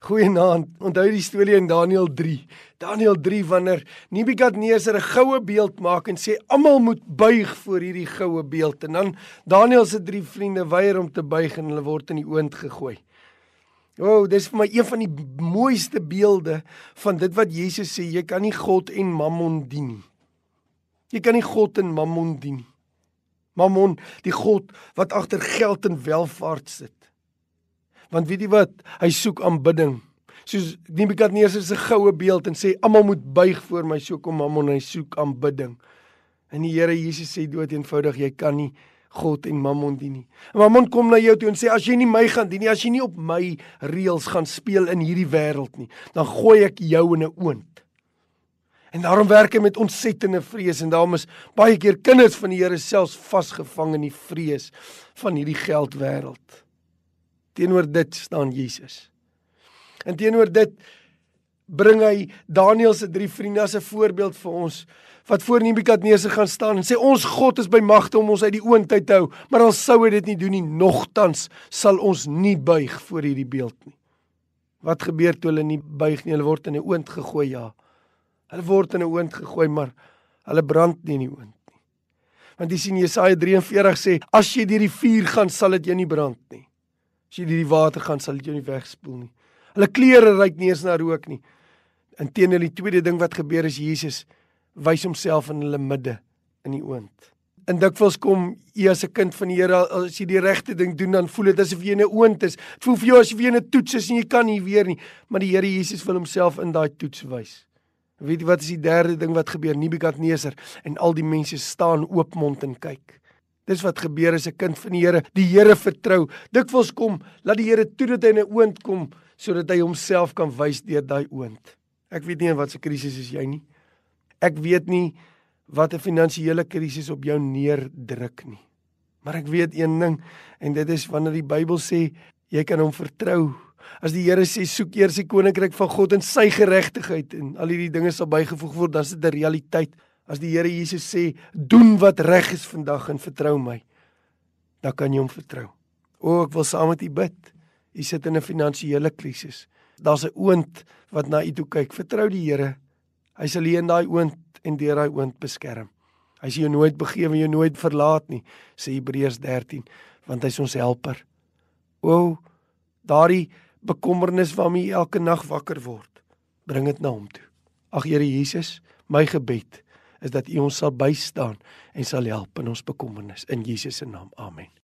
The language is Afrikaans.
Goeienaand. Onthou die storie in Daniël 3. Daniël 3 wanneer Nebukadneser 'n goue beeld maak en sê almal moet buig voor hierdie goue beeld en dan Daniël se drie vriende weier om te buig en hulle word in die oond gegooi. O, oh, dis vir my een van die mooiste beelde van dit wat Jesus sê, jy kan nie God en Mammon dien nie. Jy kan nie God en Mammon dien nie. Mammon, die god wat agter geld en welvaart sit. Want weet jy wat? Hy soek aanbidding. Soos Nebukadneser se goue beeld en sê almal moet buig voor my, so kom Mammon hy soek aanbidding. En die Here Jesus sê dood eenvoudig, jy kan nie God en Mammon dien nie. En Mammon kom na jou toe en sê as jy nie my gaan dien nie, as jy nie op my reëls gaan speel in hierdie wêreld nie, dan gooi ek jou in 'n oond. En daarom werk hy met ontsettende vrees en daarom is baie keer kinders van die Here selfs vasgevang in die vrees van hierdie geldwêreld. Teenoor dit staan Jesus. En teenoor dit bring hy Daniël se drie vriende as 'n voorbeeld vir ons wat voor Nebukadneser gaan staan en sê ons God is by magte om ons uit die oond uit te hou, maar al sou hy dit nie doen nie, nogtans sal ons nie buig voor hierdie beeld nie. Wat gebeur toe hulle nie buig nie? Hulle word in 'n oond gegooi, ja. Hulle word in 'n oond gegooi, maar hulle brand nie in die oond nie. Want jy sien Jesaja 43 sê, as jy deur die vuur gaan, sal dit jou nie brand nie. As jy deur die water gaan, sal dit jou nie wegspoel nie. Hulle klere ruik nie eens na rook nie. Inteendeel die tweede ding wat gebeur is Jesus wys homself in hulle midde in die oond. En dikwels kom jy as 'n kind van die Here as jy die regte ding doen dan voel dit asof jy in 'n oond is. Dit voel vir jou asof jy in 'n toets is en jy kan nie weer nie, maar die Here Jesus wil homself in daai toets wys. Weet jy wat is die derde ding wat gebeur? Nebukadneser en al die mense staan oopmond en kyk. Dis wat gebeur as 'n kind van die Here die Here vertrou. Dikwels kom laat die Here toe dat hy in 'n oond kom sodat hy homself kan wys deur daai oond. Ek weet nie wat se krisis is jy nie. Ek weet nie wat 'n finansiële krisis op jou neerdruk nie. Maar ek weet een ding en dit is wanneer die Bybel sê jy kan hom vertrou As die Here sê soek eers die koninkryk van God en sy geregtigheid en al hierdie dinge sal bygevoeg word, dan is dit 'n realiteit. As die Here Jesus sê doen wat reg is vandag en vertrou my, dan kan jy hom vertrou. O, ek wil saam met u bid. U sit in 'n finansiële krisis. Daar's 'n oond wat na u toe kyk. Vertrou die Here. Hy sal u in daai oond en deur daai oond beskerm. Hy sal jou nooit begewe en jou nooit verlaat nie, sê Hebreërs 13, want hy's ons helper. O, daardie bekommernis waarmee jy elke nag wakker word, bring dit na hom toe. Ag Here Jesus, my gebed is dat U ons sal bystaan en sal help in ons bekommernis in Jesus se naam. Amen.